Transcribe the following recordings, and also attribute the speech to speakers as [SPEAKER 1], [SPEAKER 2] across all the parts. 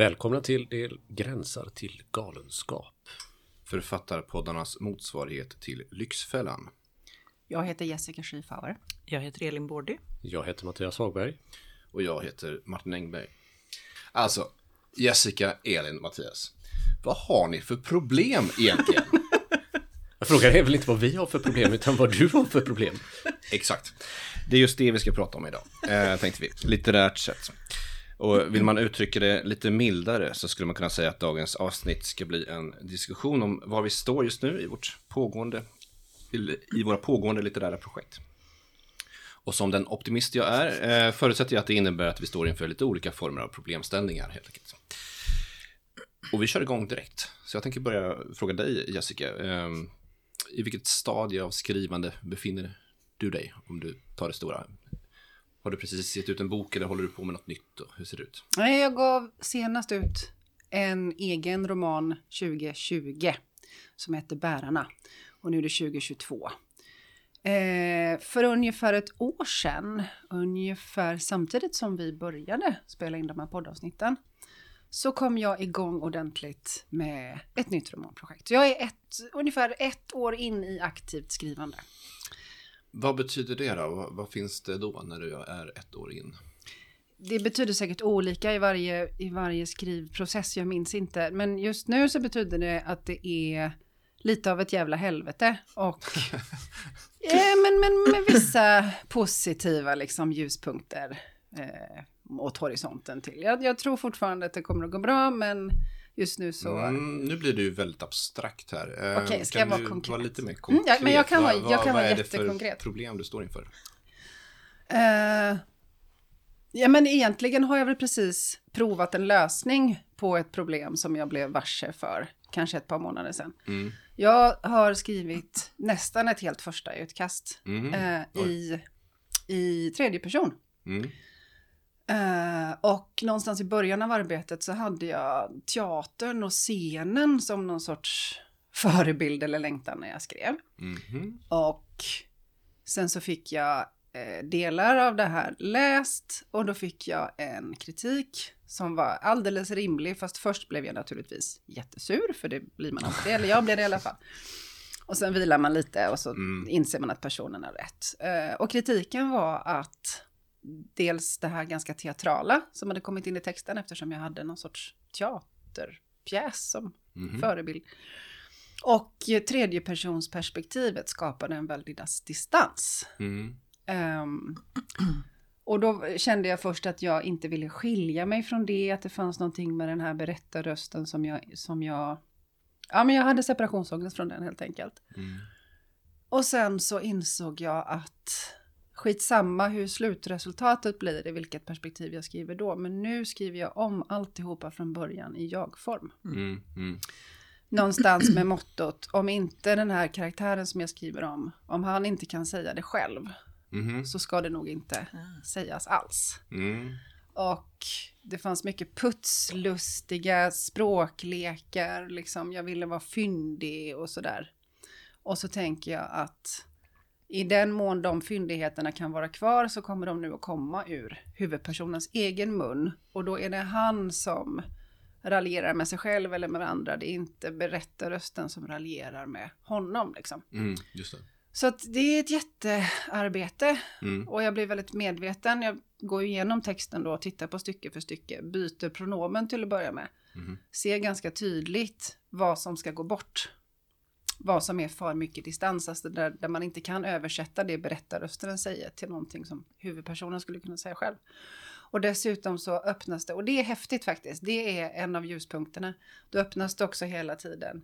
[SPEAKER 1] Välkomna till Det gränsar till galenskap.
[SPEAKER 2] Författarpoddarnas motsvarighet till Lyxfällan.
[SPEAKER 3] Jag heter Jessica Schiefauer.
[SPEAKER 4] Jag heter Elin Bordy.
[SPEAKER 1] Jag heter Mattias Hagberg.
[SPEAKER 2] Och jag heter Martin Engberg. Alltså, Jessica, Elin, Mattias. Vad har ni för problem egentligen?
[SPEAKER 1] Frågan är väl inte vad vi har för problem, utan vad du har för problem.
[SPEAKER 2] Exakt. Det är just det vi ska prata om idag, eh, tänkte vi. Litterärt sett. Och vill man uttrycka det lite mildare så skulle man kunna säga att dagens avsnitt ska bli en diskussion om var vi står just nu i, vårt pågående, i våra pågående litterära projekt. Och som den optimist jag är eh, förutsätter jag att det innebär att vi står inför lite olika former av problemställningar helt enkelt. Och vi kör igång direkt. Så jag tänker börja fråga dig Jessica. Ehm, I vilket stadie av skrivande befinner du dig? Om du tar det stora har du precis gett ut en bok eller håller du på med något nytt? Hur ser det ut?
[SPEAKER 3] Nej, jag gav senast ut en egen roman 2020 som heter Bärarna. Och nu är det 2022. Eh, för ungefär ett år sedan, ungefär samtidigt som vi började spela in de här poddavsnitten, så kom jag igång ordentligt med ett nytt romanprojekt. Jag är ett, ungefär ett år in i aktivt skrivande.
[SPEAKER 2] Vad betyder det då? Vad, vad, finns det då när du är ett år in?
[SPEAKER 3] Det betyder säkert olika i varje, i varje skrivprocess, jag minns inte. Men just nu så betyder det att det är lite av ett jävla helvete. Och ja, men, men med vissa positiva liksom, ljuspunkter eh, åt horisonten till. Jag, jag tror fortfarande att det kommer att gå bra, men just nu så...
[SPEAKER 2] Mm, nu blir du ju väldigt abstrakt här.
[SPEAKER 3] Eh, Okej, okay, ska jag vara konkret?
[SPEAKER 2] Vara lite mer konkret?
[SPEAKER 3] Mm, ja, men jag kan vara, jag kan
[SPEAKER 2] vad,
[SPEAKER 3] vara
[SPEAKER 2] vad
[SPEAKER 3] jättekonkret.
[SPEAKER 2] Är det för problem du står inför?
[SPEAKER 3] Uh, ja, men egentligen har jag väl precis provat en lösning på ett problem som jag blev varse för kanske ett par månader sedan. Mm. Jag har skrivit nästan ett helt första utkast mm. uh, i, i tredje person. Mm. Uh, och någonstans i början av arbetet så hade jag teatern och scenen som någon sorts förebild eller längtan när jag skrev. Mm. Och sen så fick jag uh, delar av det här läst och då fick jag en kritik som var alldeles rimlig. Fast först blev jag naturligtvis jättesur, för det blir man alltid, eller jag blev det i alla fall. Och sen vilar man lite och så mm. inser man att personen har rätt. Uh, och kritiken var att dels det här ganska teatrala som hade kommit in i texten eftersom jag hade någon sorts teaterpjäs som mm. förebild. Och tredjepersonsperspektivet skapade en väldig distans. Mm. Um, och då kände jag först att jag inte ville skilja mig från det, att det fanns någonting med den här berättarrösten som jag, som jag, ja men jag hade separationsångest från den helt enkelt. Mm. Och sen så insåg jag att skitsamma hur slutresultatet blir, i vilket perspektiv jag skriver då. Men nu skriver jag om alltihopa från början i jag-form. Mm, mm. Någonstans med mottot, om inte den här karaktären som jag skriver om, om han inte kan säga det själv, mm. så ska det nog inte ah. sägas alls. Mm. Och det fanns mycket putslustiga språklekar, liksom jag ville vara fyndig och sådär. Och så tänker jag att i den mån de fyndigheterna kan vara kvar så kommer de nu att komma ur huvudpersonens egen mun. Och då är det han som raljerar med sig själv eller med andra. Det är inte berättarrösten som raljerar med honom. Liksom.
[SPEAKER 2] Mm, just det.
[SPEAKER 3] Så att det är ett jättearbete. Mm. Och jag blir väldigt medveten. Jag går igenom texten då och tittar på stycke för stycke. Byter pronomen till att börja med. Mm. Ser ganska tydligt vad som ska gå bort vad som är för mycket distans, alltså där, där man inte kan översätta det berättarrösten säger till någonting som huvudpersonen skulle kunna säga själv. Och dessutom så öppnas det, och det är häftigt faktiskt, det är en av ljuspunkterna. Då öppnas det också hela tiden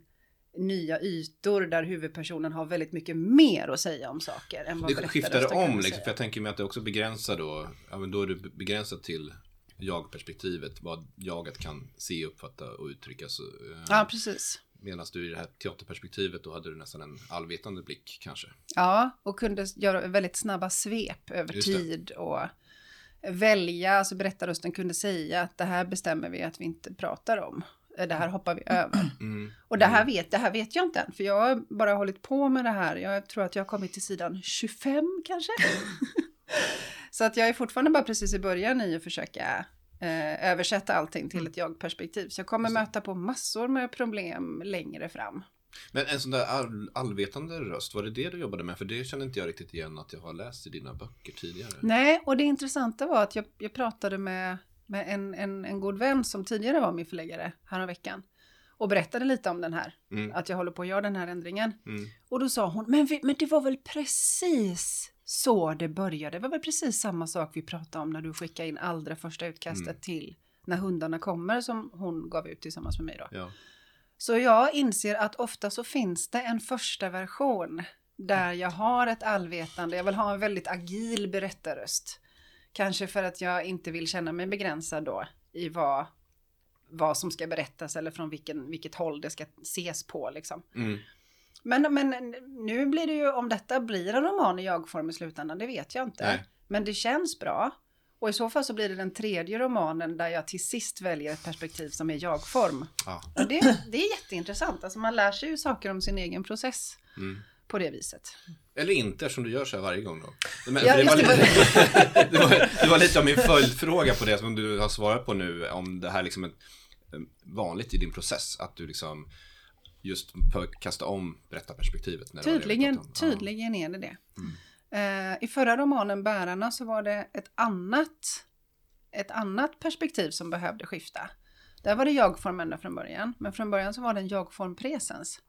[SPEAKER 3] nya ytor där huvudpersonen har väldigt mycket mer att säga om saker än vad
[SPEAKER 2] Det skiftar om liksom, för jag tänker mig att det också begränsar då, ja men då är det begränsat till jag-perspektivet, vad jaget kan se, uppfatta och uttrycka. Så,
[SPEAKER 3] eh, ja, precis.
[SPEAKER 2] Medan du i det här teaterperspektivet då hade du nästan en allvetande blick kanske.
[SPEAKER 3] Ja, och kunde göra väldigt snabba svep över tid och välja, alltså berättarrösten kunde säga att det här bestämmer vi att vi inte pratar om. Det här hoppar vi över. Mm. Och det här, mm. vet, det här vet jag inte än, för jag har bara hållit på med det här. Jag tror att jag har kommit till sidan 25 kanske. Så att jag är fortfarande bara precis i början i att försöka eh, översätta allting till ett jag-perspektiv. Så jag kommer möta på massor med problem längre fram.
[SPEAKER 2] Men en sån där all, allvetande röst, var det det du jobbade med? För det känner inte jag riktigt igen att jag har läst i dina böcker tidigare.
[SPEAKER 3] Nej, och det intressanta var att jag, jag pratade med, med en, en, en god vän som tidigare var min förläggare häromveckan. Och berättade lite om den här,
[SPEAKER 2] Mm.
[SPEAKER 3] att jag håller på att göra den här ändringen.
[SPEAKER 2] Mm.
[SPEAKER 3] Och då sa hon, men, vi, men det var väl precis så det började. Det var väl precis samma sak vi pratade om när du skickade in allra första utkastet
[SPEAKER 2] Mm.
[SPEAKER 3] till När hundarna kommer som hon gav ut tillsammans med mig då.
[SPEAKER 2] Ja.
[SPEAKER 3] Så jag inser att ofta så finns det en första version där jag har ett allvetande, jag vill ha en väldigt agil berättarröst. Kanske för att jag inte vill känna mig begränsad då i vad, vad som ska berättas eller från vilken, vilket håll det ska ses på liksom.
[SPEAKER 2] Mm.
[SPEAKER 3] Men, men nu blir det ju, om detta blir en roman i jag-form i slutändan, det vet jag inte.
[SPEAKER 2] Nej.
[SPEAKER 3] Men det känns bra. Och i så fall så blir det den tredje romanen där jag till sist väljer ett perspektiv som är jag-form.
[SPEAKER 2] Ja.
[SPEAKER 3] Och det, det är jätteintressant. Alltså man lär sig ju saker om sin egen process
[SPEAKER 2] Mm.
[SPEAKER 3] på det viset.
[SPEAKER 2] Eller inte eftersom du gör så här varje gång då. Men,
[SPEAKER 3] Ja,
[SPEAKER 2] det, var lite, det, var, det var lite av min följdfråga på det som du har svarat på nu. Om det här liksom är eh, vanligt i din process. Att du liksom just kastar om berättarperspektivet. När det var det vi
[SPEAKER 3] Tydligen, tydligen är det det. Eh, I förra romanen Bärarna så var det ett annat, ett annat perspektiv som behövde skifta. Där var det jag-form ända från början, men från början så var det en jag-form presens.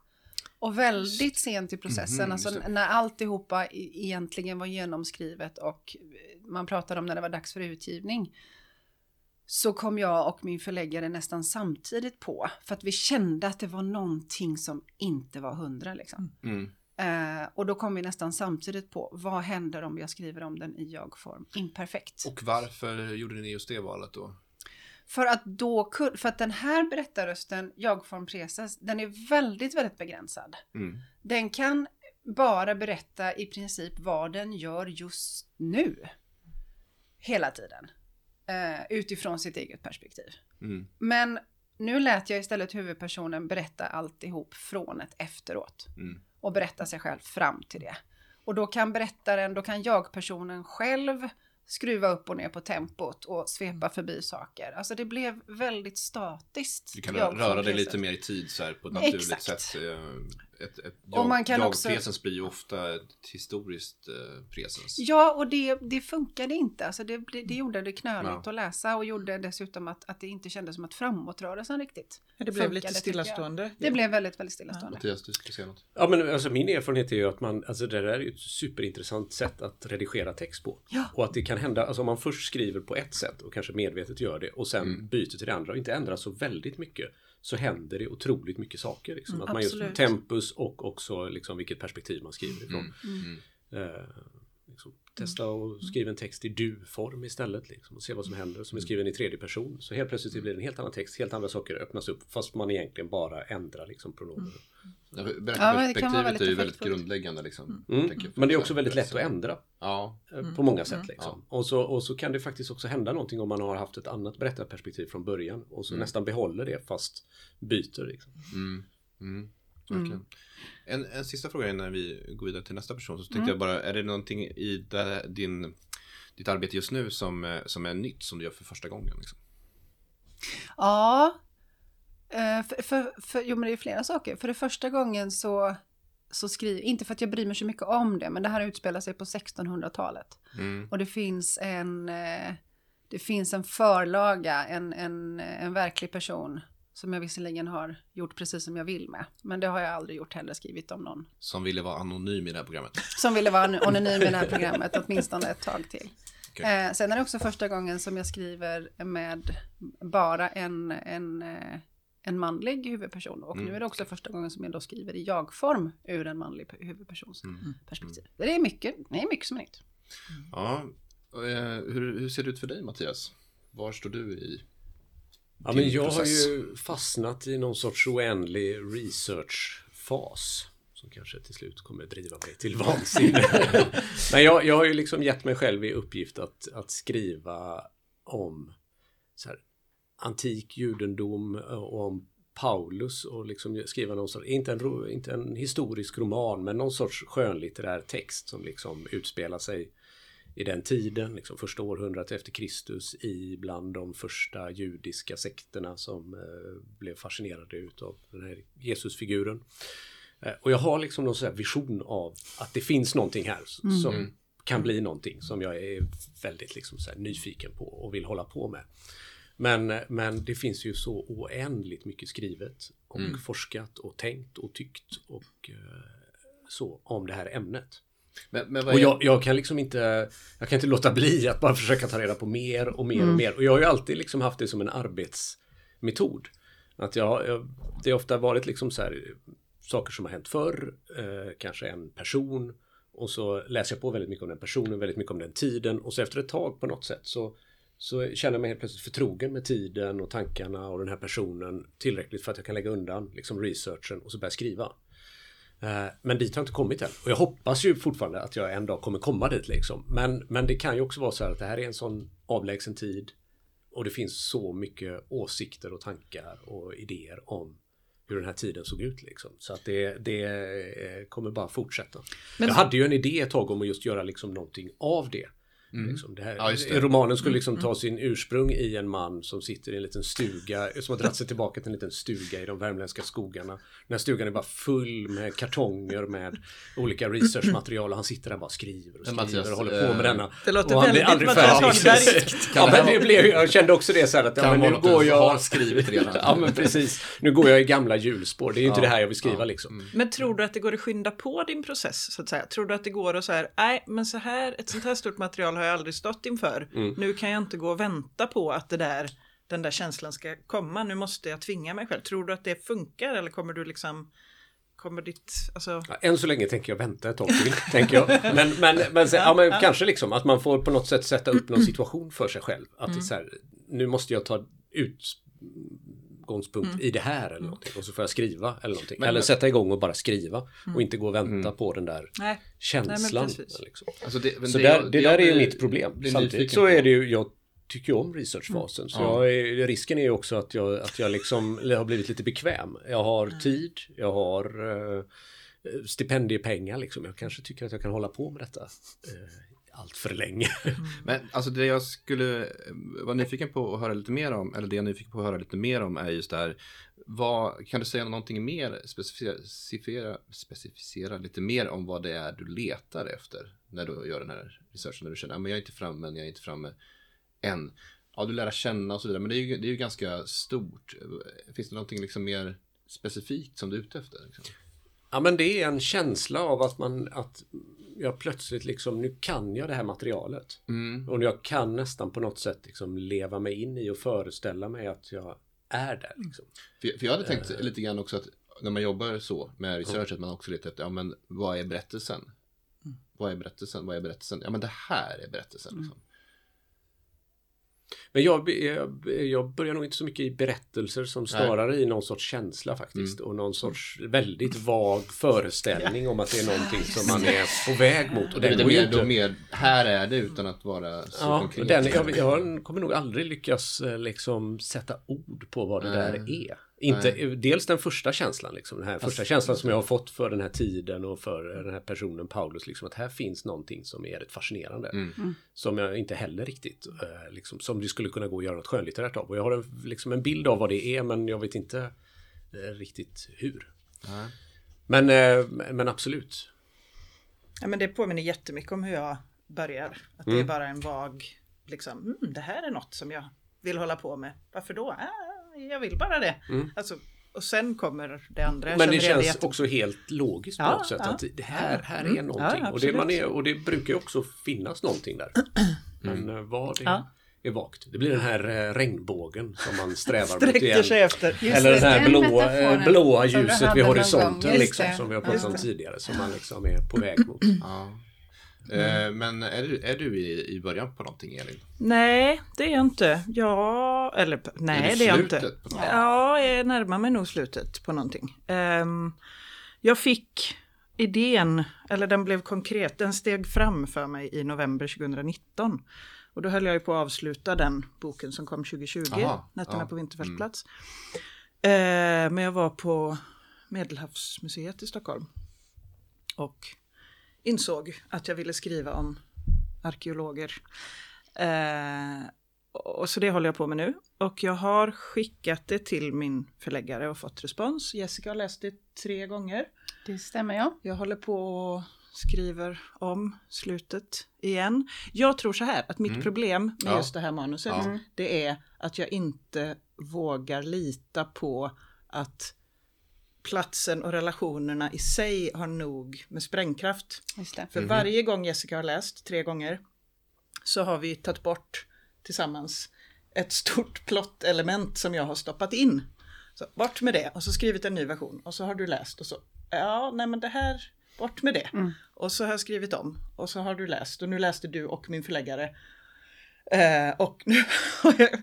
[SPEAKER 3] Och väldigt sent i processen,
[SPEAKER 2] Mhm,
[SPEAKER 3] alltså
[SPEAKER 2] det.
[SPEAKER 3] när alltihopa e- egentligen var genomskrivet och man pratade om när det var dags för utgivning. Så kom jag och min förläggare nästan samtidigt på, för att vi kände att det var någonting som inte var hundra liksom.
[SPEAKER 2] Mm.
[SPEAKER 3] Eh, och då kom vi nästan samtidigt på vad händer om jag skriver om den i jag-form, imperfekt.
[SPEAKER 2] Och varför gjorde ni just det valet då?
[SPEAKER 3] För att då för att den här berättarrösten, jag-form preses, den är väldigt, väldigt begränsad.
[SPEAKER 2] Mm.
[SPEAKER 3] Den kan bara berätta i princip vad den gör just nu. Hela tiden. Eh, utifrån sitt eget perspektiv.
[SPEAKER 2] Mm.
[SPEAKER 3] Men nu lät jag istället huvudpersonen berätta alltihop från ett efteråt.
[SPEAKER 2] Mm.
[SPEAKER 3] och berätta sig själv fram till det. Och då kan berättaren, då kan jag-personen själv skruva upp och ner på tempot och svepa förbi saker. Alltså det blev väldigt statiskt.
[SPEAKER 2] Du kan röra dig lite mer i tid så här på ett naturligt
[SPEAKER 3] Exakt.
[SPEAKER 2] sätt. Ett, ett
[SPEAKER 3] Och man kan
[SPEAKER 2] jag,
[SPEAKER 3] också-
[SPEAKER 2] jag-presens blir ju ofta ett historiskt eh, presens.
[SPEAKER 3] Ja, och det, det funkade inte. Alltså det, det, det gjorde det knöligt
[SPEAKER 2] Ja.
[SPEAKER 3] att läsa och gjorde dessutom att, att det inte kändes som att framåtrörelsen riktigt
[SPEAKER 4] det blev
[SPEAKER 3] funkade,
[SPEAKER 4] lite
[SPEAKER 3] jag.
[SPEAKER 4] stillastående.
[SPEAKER 3] Det blev väldigt, väldigt stillastående.
[SPEAKER 2] Mattias, du skulle säga något?
[SPEAKER 1] Ja men alltså min erfarenhet är ju att man, alltså det där är ju ett superintressant sätt att redigera text på.
[SPEAKER 3] Ja.
[SPEAKER 1] Och att det kan hända, alltså om man först skriver på ett sätt och kanske medvetet gör det och sen
[SPEAKER 2] Mm.
[SPEAKER 1] byter till det andra och inte ändrar så väldigt mycket så händer det otroligt mycket saker. Liksom.
[SPEAKER 3] Mm,
[SPEAKER 1] att man
[SPEAKER 3] absolut.
[SPEAKER 1] just tempus och också liksom vilket perspektiv man skriver ifrån.
[SPEAKER 2] Mm.
[SPEAKER 1] Eh, liksom, testa och skriva en text i du-form istället liksom, och se vad som händer. Som är skriven i tredje person. Så helt plötsligt blir det en helt annan text, helt andra saker öppnas upp fast man egentligen bara ändrar liksom pronomen.
[SPEAKER 2] Ja,
[SPEAKER 3] Ja, vara
[SPEAKER 2] Berättarperspektivet
[SPEAKER 3] väldigt
[SPEAKER 2] är ju väldigt grundläggande liksom.
[SPEAKER 1] Mm. Men det är också väldigt lätt att ändra.
[SPEAKER 2] Ja,
[SPEAKER 1] eh, På många sätt liksom. Och, så, och så kan det faktiskt också hända någonting om man har haft ett annat berättarperspektiv från början och så nästan behåller det fast byter. Liksom.
[SPEAKER 2] Mm. Mm. En, en sista fråga innan vi går vidare till nästa person. Så tänkte jag bara, är det någonting i det, din, ditt arbete just nu som, eh, som är nytt som du gör för första gången? Liksom?
[SPEAKER 3] Ja, eh, för, för, för, jo men det är flera saker. För det första gången så, så skriver, inte för att jag bryr mig så mycket om det, men det här utspelar sig på 1600-talet.
[SPEAKER 2] Mm.
[SPEAKER 3] Och det finns en, eh, det finns en förlaga, en, en, en verklig person som jag visserligen har gjort precis som jag vill med. Men det har jag aldrig gjort heller, skrivit om någon
[SPEAKER 2] Som ville vara anonym i det här programmet.
[SPEAKER 3] som ville vara anonym i det här programmet åtminstone ett tag till.
[SPEAKER 2] Okej.
[SPEAKER 3] Eh, sen är det också första gången som jag skriver med bara en, en, eh, en manlig huvudperson. Och
[SPEAKER 2] Mm,
[SPEAKER 3] nu är det också första gången som jag då skriver i jag-form ur en manlig pe- huvudpersons
[SPEAKER 2] Mm.
[SPEAKER 3] perspektiv. Det är mycket, det är mycket som är nytt.
[SPEAKER 2] Ja, och, eh, hur, hur ser det ut för dig Mattias? Var står du i
[SPEAKER 1] Ja, men jag
[SPEAKER 2] process?
[SPEAKER 1] har ju fastnat i någon sorts oändlig researchfas. Som kanske till slut kommer driva mig till vansinne. men jag, jag har ju liksom gett mig själv i uppgift att, att skriva om här, antik judendom och om Paulus och liksom skriva någon sorts, inte en, inte en historisk roman, men någon sorts skönlitterär text som liksom utspelar sig i den tiden, liksom första århundradet efter Kristus i bland de första judiska sekterna som eh, blev fascinerade utav den här Jesusfiguren. Eh, och jag har liksom någon sån vision av att det finns någonting här mm. som kan bli någonting som jag är väldigt liksom så nyfiken på och vill hålla på med. Men, men det finns ju så oändligt mycket skrivet och mm. forskat och tänkt och tyckt och eh, så om det här ämnet. Men, men och jag, jag, kan liksom inte, jag kan inte låta bli att bara försöka ta reda på mer och mer mm. och mer. Och jag har ju alltid liksom haft det som en arbetsmetod. Att jag, jag det har ofta varit liksom så här saker som har hänt förr, eh, kanske en person och så läser jag på väldigt mycket om den personen, väldigt mycket om den tiden och så efter ett tag på något sätt så så känner jag mig helt plötsligt förtrogen med tiden och tankarna och den här personen tillräckligt för att jag kan lägga undan liksom researchen och så börja skriva. Eh, men dit har jag inte kommit än. Och jag hoppas ju fortfarande att jag en dag kommer komma dit liksom. Men, men det kan ju också vara så här att det här är en sån avlägsen tid. Och det finns så mycket åsikter och tankar och idéer om hur den här tiden såg ut liksom. Så att det, det eh, kommer bara fortsätta. Men... Jag hade ju en idé ett tag om att just göra liksom någonting av det. Mm. Liksom det här, ja, det. Romanen skulle liksom mm. ta sin ursprung i en man som sitter i en liten stuga, som har dragit sig tillbaka till en liten stuga i de värmländska skogarna. Den här stugan är bara full med kartonger med olika researchmaterial och han sitter där och bara skriver och skriver Mattias, och håller på med denna. Eh,
[SPEAKER 4] det låter och han väldigt blir aldrig färdig.
[SPEAKER 1] ja, men det blev, jag kände också det så här att ja, men nu går jag...
[SPEAKER 2] har skrivit redan.
[SPEAKER 1] ja, men precis. Nu går jag i gamla hjulspår. Det är ju inte ja, det här jag vill skriva ja. liksom. Mm.
[SPEAKER 4] Men tror du att det går att skynda på din process så att säga? Tror du att det går att så här, nej, men så här, ett sånt här stort material har jag aldrig stått inför för. Mm. Nu kan jag inte gå och vänta på att det där, den där känslan ska komma. Nu måste jag tvinga mig själv. Tror du att det funkar eller kommer du liksom Kommer ditt, alltså...
[SPEAKER 1] ja, än så länge tänker jag vänta ett tag till, tänker jag. Men, men, men, sen, ja, men ja. kanske liksom att man får på något sätt sätta upp någon situation för sig själv. Att mm. så här, nu måste jag ta ut utgångspunkt mm. i det här eller mm. någonting. Och så får jag skriva eller någonting. Men, eller sätta igång och bara skriva. Mm. Och inte gå och vänta mm. på den där Nej. känslan. Nej, liksom. alltså det, så det, där, det där är ju mitt problem. Samtidigt så är det ju, jag tycker om researchfasen. Mm. Så jag är, risken är ju också att jag, att jag liksom har blivit lite bekväm. Jag har tid, jag har uh, stipendiepengar liksom. Jag kanske tycker att jag kan hålla på med detta uh, allt för länge. Mm.
[SPEAKER 2] Men alltså det jag skulle vara nyfiken på att höra lite mer om, eller det jag är nyfiken på att höra lite mer om är just det här. Vad, kan du säga någonting mer, specificera, specificera lite mer om vad det är du letar efter när du gör den här researchen, när du känner att jag är inte framme, men jag är inte framme än. Ja, du lär känna och så vidare, men det är ju, det är ju ganska stort. Finns det någonting liksom mer specifikt som du är ute efter? Liksom?
[SPEAKER 1] Ja, men det är en känsla av att man, att jag plötsligt liksom, nu kan jag det här materialet. Mm. Och jag kan nästan på något sätt liksom leva mig in i och föreställa mig att jag är där. Liksom.
[SPEAKER 2] För, för jag hade tänkt uh, lite grann också att när man jobbar så med research, att man också letar efter, ja men vad är berättelsen? Mm. Vad är berättelsen? Vad är berättelsen? Ja men det här är berättelsen. Mm. Liksom.
[SPEAKER 1] Men jag, jag, jag, börjar nog inte så mycket i berättelser som snarare Nej. i någon sorts känsla faktiskt. Mm. Och någon sorts väldigt vag föreställning om att det är någonting som man är på väg mot.
[SPEAKER 2] Och det är mer, inte... mer, här är det utan att vara så
[SPEAKER 1] ja, konkret. Den, jag, jag kommer nog aldrig lyckas eh, liksom sätta ord på vad det Nej. där är. Inte, dels den första känslan, liksom, den här första känslan som jag har fått för den här tiden och för den här personen Paulus, liksom, att här finns någonting som är rätt fascinerande. Mm. mm. Som jag inte heller riktigt, eh, liksom, som det skulle kunna gå att göra något skönlitterärt av. Och jag har en, liksom, en bild av vad det är, men jag vet inte eh, riktigt hur. Mm. Men, eh, men absolut.
[SPEAKER 4] Ja, men det påminner jättemycket om hur jag börjar. Att mm. det är bara en vag, liksom, mm, det här är något som jag vill hålla på med. Varför då? Äh, jag vill bara det. Mm. Alltså, och sen kommer det andra.
[SPEAKER 1] Men det känns jätte... också helt logiskt på ja, något sätt. Ja, att det här, här är mm. någonting. Ja, och, det man är, och det brukar ju också finnas någonting där. Men mm. Eh, vad det är vagt. Det blir den här eh, regnbågen som man strävar mot igen.
[SPEAKER 4] sig efter.
[SPEAKER 1] Eller det här blåa, blåa ljuset vid horisonten liksom, som vi har pratat om tidigare. Som man liksom är på väg mot.
[SPEAKER 2] Mm. Men är du, är du i, i början på någonting Elin?
[SPEAKER 4] Nej, det är jag inte. Ja, eller nej är det är jag inte. Ja, jag närmar mig nog slutet på någonting. Um, jag fick idén, eller den blev konkret, den steg fram för mig i november 2019. Och då höll jag ju på att avsluta den boken som kom 2020, Aha, Nätterna ja. på Vinterfärdsplats. Mm. Uh, men jag var på Medelhavsmuseet i Stockholm. Och insåg att jag ville skriva om arkeologer. Eh, och så det håller jag på med nu. Och jag har skickat det till min förläggare och fått respons. Jessica har läst det tre gånger.
[SPEAKER 3] Det stämmer ja.
[SPEAKER 4] Jag håller på och skriver om slutet igen. Jag tror så här att mitt mm. problem med ja. just det här manuset ja. det är att jag inte vågar lita på att platsen och relationerna i sig har nog med sprängkraft. För mm. varje gång Jessica har läst, tre gånger, så har vi tagit bort tillsammans ett stort plottelement som jag har stoppat in. Så bort med det och så skrivit en ny version och så har du läst och så, ja, nej men det här, bort med det. Mm. Och så har jag skrivit om och så har du läst och nu läste du och min förläggare. Eh, och nu har jag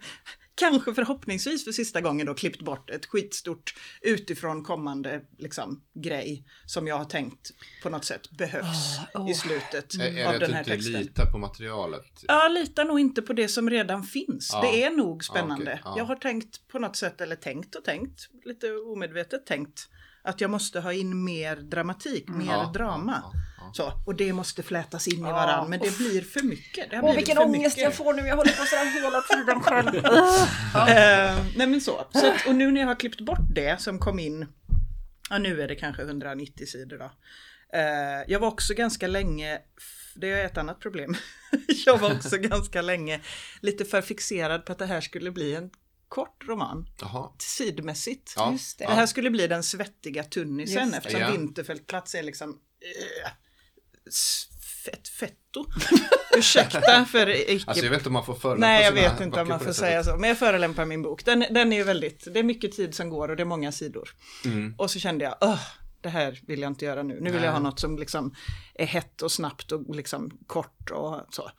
[SPEAKER 4] kanske förhoppningsvis för sista gången då klippt bort ett skitstort utifrån kommande liksom, grej som jag har tänkt på något sätt behövs oh, oh. i slutet
[SPEAKER 2] mm.
[SPEAKER 4] av
[SPEAKER 2] den här texten. Är det att du inte litar på materialet?
[SPEAKER 4] Ja, litar nog inte på det som redan finns. Ah. Det är nog spännande. Ah, okay. ah. Jag har tänkt på något sätt, eller tänkt och tänkt, lite omedvetet tänkt, att jag måste ha in mer dramatik, mm. mer drama. Så, och det måste flätas in i varandra, men det blir för mycket. Det
[SPEAKER 3] Åh, vilken ångest mycket. jag får nu, jag håller på sådär hela tiden själv.
[SPEAKER 4] uh, nej men så, så att, och nu när jag har klippt bort det som kom in, ja nu är det kanske 190 sidor då. Uh, jag var också ganska länge, det är ett annat problem, jag var också ganska länge lite för fixerad på att det här skulle bli en kort roman. Aha. Sidmässigt. Ja. Det. det. här skulle bli den svettiga tunnisen eftersom ja. Vinterfältplats är liksom äh, fett fetto. Ursäkta för icke...
[SPEAKER 2] Alltså jag vet inte om man får förolämpa
[SPEAKER 4] Nej jag vet inte om man får säga så. Men jag förolämpar min bok. Den, den är ju väldigt, det är mycket tid som går och det är många sidor. Mm. Och så kände jag, Åh, det här vill jag inte göra nu. Nu vill Nej. jag ha något som liksom är hett och snabbt och liksom kort och så.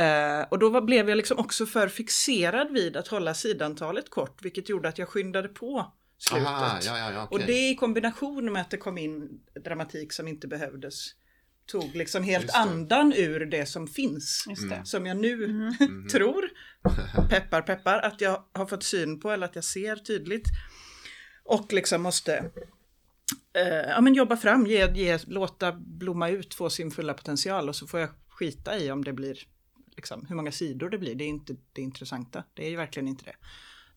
[SPEAKER 4] Uh, och då var, blev jag liksom också för fixerad vid att hålla sidantalet kort, vilket gjorde att jag skyndade på slutet. Aha, ja, ja, ja, okay. Och det i kombination med att det kom in dramatik som inte behövdes tog liksom helt andan ur det som finns. Det. Som jag nu mm. mm. tror, peppar peppar, att jag har fått syn på eller att jag ser tydligt. Och liksom måste eh, ja, men jobba fram, ge, ge, låta blomma ut, få sin fulla potential och så får jag skita i om det blir, liksom, hur många sidor det blir. Det är inte det intressanta, det är ju verkligen inte det.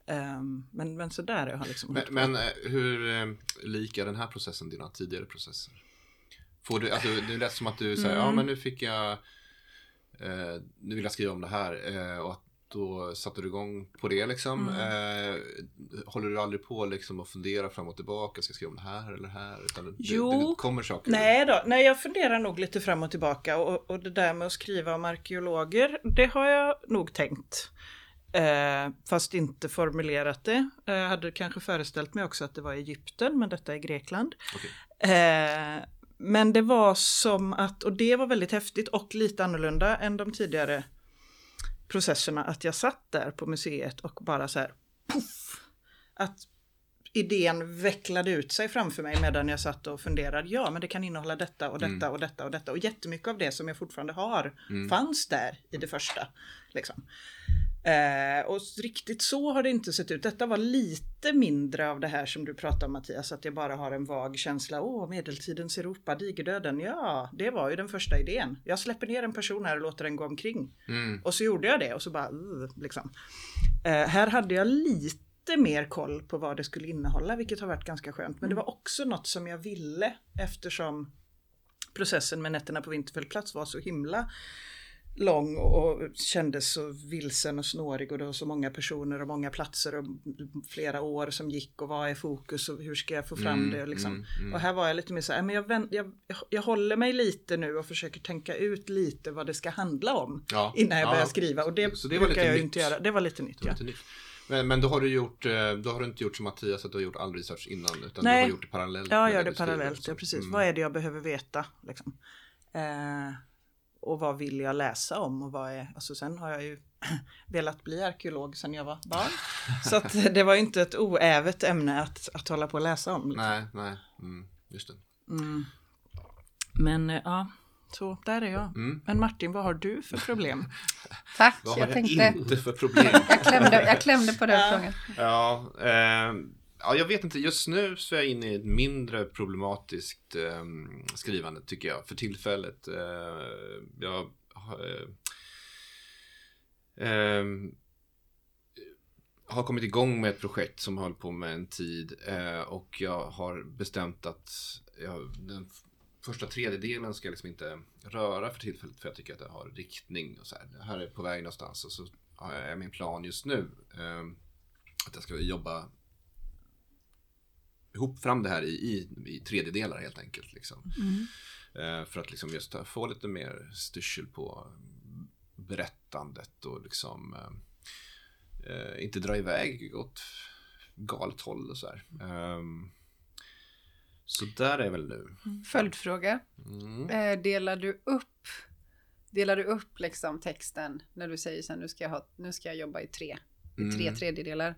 [SPEAKER 4] Um, men, men sådär jag har liksom
[SPEAKER 2] Men, men eh, hur eh, lik är den här processen dina tidigare processer? Får du, alltså, det lät som att du säger, mm. ja men nu fick jag, eh, nu vill jag skriva om det här eh, och att då satte du igång på det liksom. Mm. Eh, håller du aldrig på liksom och funderar fram och tillbaka, ska jag skriva om det här eller här? Utan
[SPEAKER 4] jo,
[SPEAKER 2] det, det kommer saker.
[SPEAKER 4] Nej då, nej jag funderar nog lite fram och tillbaka och, och det där med att skriva om arkeologer, det har jag nog tänkt. Eh, fast inte formulerat det. Jag eh, hade kanske föreställt mig också att det var Egypten, men detta är Grekland. Okay. Eh, men det var som att, och det var väldigt häftigt och lite annorlunda än de tidigare processerna, att jag satt där på museet och bara så här, puff, att idén vecklade ut sig framför mig medan jag satt och funderade. Ja, men det kan innehålla detta och detta mm. och detta och detta. Och jättemycket av det som jag fortfarande har mm. fanns där i det första. Liksom. Eh, och riktigt så har det inte sett ut. Detta var lite mindre av det här som du pratar om Mattias, att jag bara har en vag känsla. Åh, medeltidens Europa, digerdöden. Ja, det var ju den första idén. Jag släpper ner en person här och låter den gå omkring. Mm. Och så gjorde jag det och så bara, uh, liksom. Eh, här hade jag lite mer koll på vad det skulle innehålla, vilket har varit ganska skönt. Men det var också något som jag ville eftersom processen med nätterna på Vinterfällplats var så himla lång och kändes så vilsen och snårig och det var så många personer och många platser och flera år som gick och vad är fokus och hur ska jag få fram mm, det och liksom. Mm, mm. Och här var jag lite mer så här, men jag, vänt, jag, jag, håller mig lite nu och försöker tänka ut lite vad det ska handla om ja, innan jag ja, börjar skriva och det, så det brukar jag nytt. inte göra. Det var lite nytt. Ja. Lite nytt.
[SPEAKER 2] Men, men då har du gjort, eh, då har du inte gjort som Mattias att du har gjort all research innan utan Nej. du har gjort det parallellt.
[SPEAKER 4] Ja, jag gör det parallellt, ja precis. Mm. Vad är det jag behöver veta? Liksom. Eh, och vad vill jag läsa om och vad är, alltså sen har jag ju velat bli arkeolog sedan jag var barn. Så att det var ju inte ett oävet ämne att, att hålla på och läsa om.
[SPEAKER 2] Liksom. Nej, nej, mm, just det. Mm.
[SPEAKER 4] Men eh, ja, så där är jag. Mm. Men Martin, vad har du för problem?
[SPEAKER 3] Tack,
[SPEAKER 2] vad har jag, tänkte... inte för problem?
[SPEAKER 3] jag, klämde, jag klämde på den frågan.
[SPEAKER 2] Ja, eh, Ja, jag vet inte. Just nu så är jag inne i ett mindre problematiskt eh, skrivande tycker jag för tillfället. Eh, jag eh, ehm, har kommit igång med ett projekt som höll på med en tid eh, och jag har bestämt att jag, den första tredjedelen ska jag liksom inte röra för tillfället för jag tycker att det har riktning och så här. Det här är på väg någonstans och så är min plan just nu. Eh, att jag ska jobba ihop fram det här i, i, i helt enkelt. Liksom. Mm. Eh, för att liksom just få lite mer styrsel på berättandet och liksom eh, eh, inte dra iväg åt galet håll och så här. Um, så där är väl nu.
[SPEAKER 3] Mm. Följdfråga. Mm. Eh, delar du upp Delar du upp liksom texten när du säger sen nu ska jag, ha, nu ska jag jobba i tre, i tre mm. tredjedelar.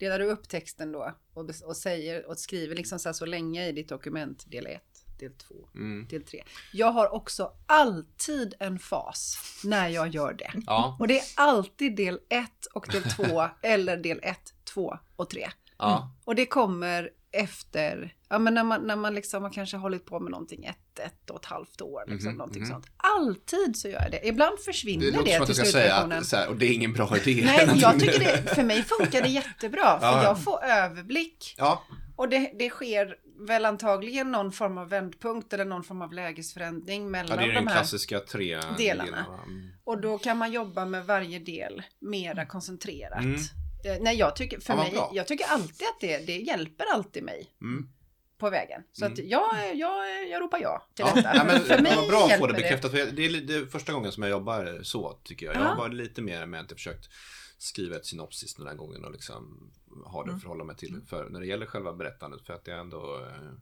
[SPEAKER 3] Delar du upp texten då och, och säger och skriver liksom så, så länge i ditt dokument del 1, del 2, mm. del 3. Jag har också alltid en fas när jag gör det. Ja. Och det är alltid del 1 och del 2 eller del 1, 2 och 3. Ja. Mm. Och det kommer efter, ja men när man, när man liksom har kanske hållit på med någonting ett, ett och ett halvt år, liksom mm -hmm, någonting mm -hmm. sånt. Alltid så gör jag det. Ibland försvinner det, det till
[SPEAKER 2] slutversionen. Säga att, och det är ingen bra idé.
[SPEAKER 3] Nej, jag tycker det, för mig funkar det jättebra, för ja. jag får överblick. Ja. Och det, det sker väl antagligen någon form av vändpunkt eller någon form av lägesförändring mellan de här
[SPEAKER 2] det klassiska tre delarna. delarna.
[SPEAKER 3] Mm. Och då kan man jobba med varje del mera koncentrerat. Mm. Eh, nej, jag tycker, för ja, mig, jag tycker alltid att det, det hjälper alltid mig. Mm. På vägen. Så mm. att jag, jag, jag ropar ja till ja, detta. Ja,
[SPEAKER 2] men, för mig det var bra att få det bekräftat. Det. det är, det är första gången som jag jobbar så, tycker jag. Jag har varit lite mer med att jag försökt skriva ett synopsis den här gången och liksom ha det mm. att förhålla mig till. För när det gäller själva berättandet, för att jag ändå eh,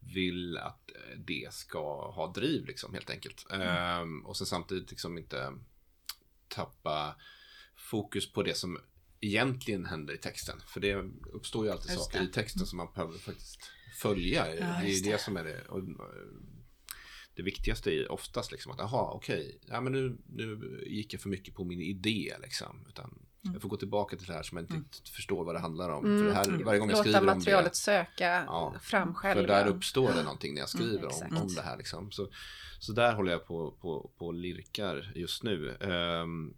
[SPEAKER 2] vill att det ska ha driv liksom helt enkelt. Mm. Ehm, och sen samtidigt liksom inte tappa fokus på det som egentligen händer i texten. För det uppstår ju alltid Just saker det. i texten som man behöver faktiskt följa. Ja, det är det. det som är det. Och, det viktigaste är oftast liksom att, jaha, okej, okay, ja, men nu, nu gick jag för mycket på min idé liksom. Utan mm. jag får gå tillbaka till det här som jag inte mm. förstår vad det handlar om. Mm. För det här, varje gång jag skriver
[SPEAKER 3] Låta materialet söka ja, fram själv.
[SPEAKER 2] För där uppstår det någonting när jag mm, skriver om, om det här liksom. Så, så där håller jag på, på, på lirkar just nu. Um,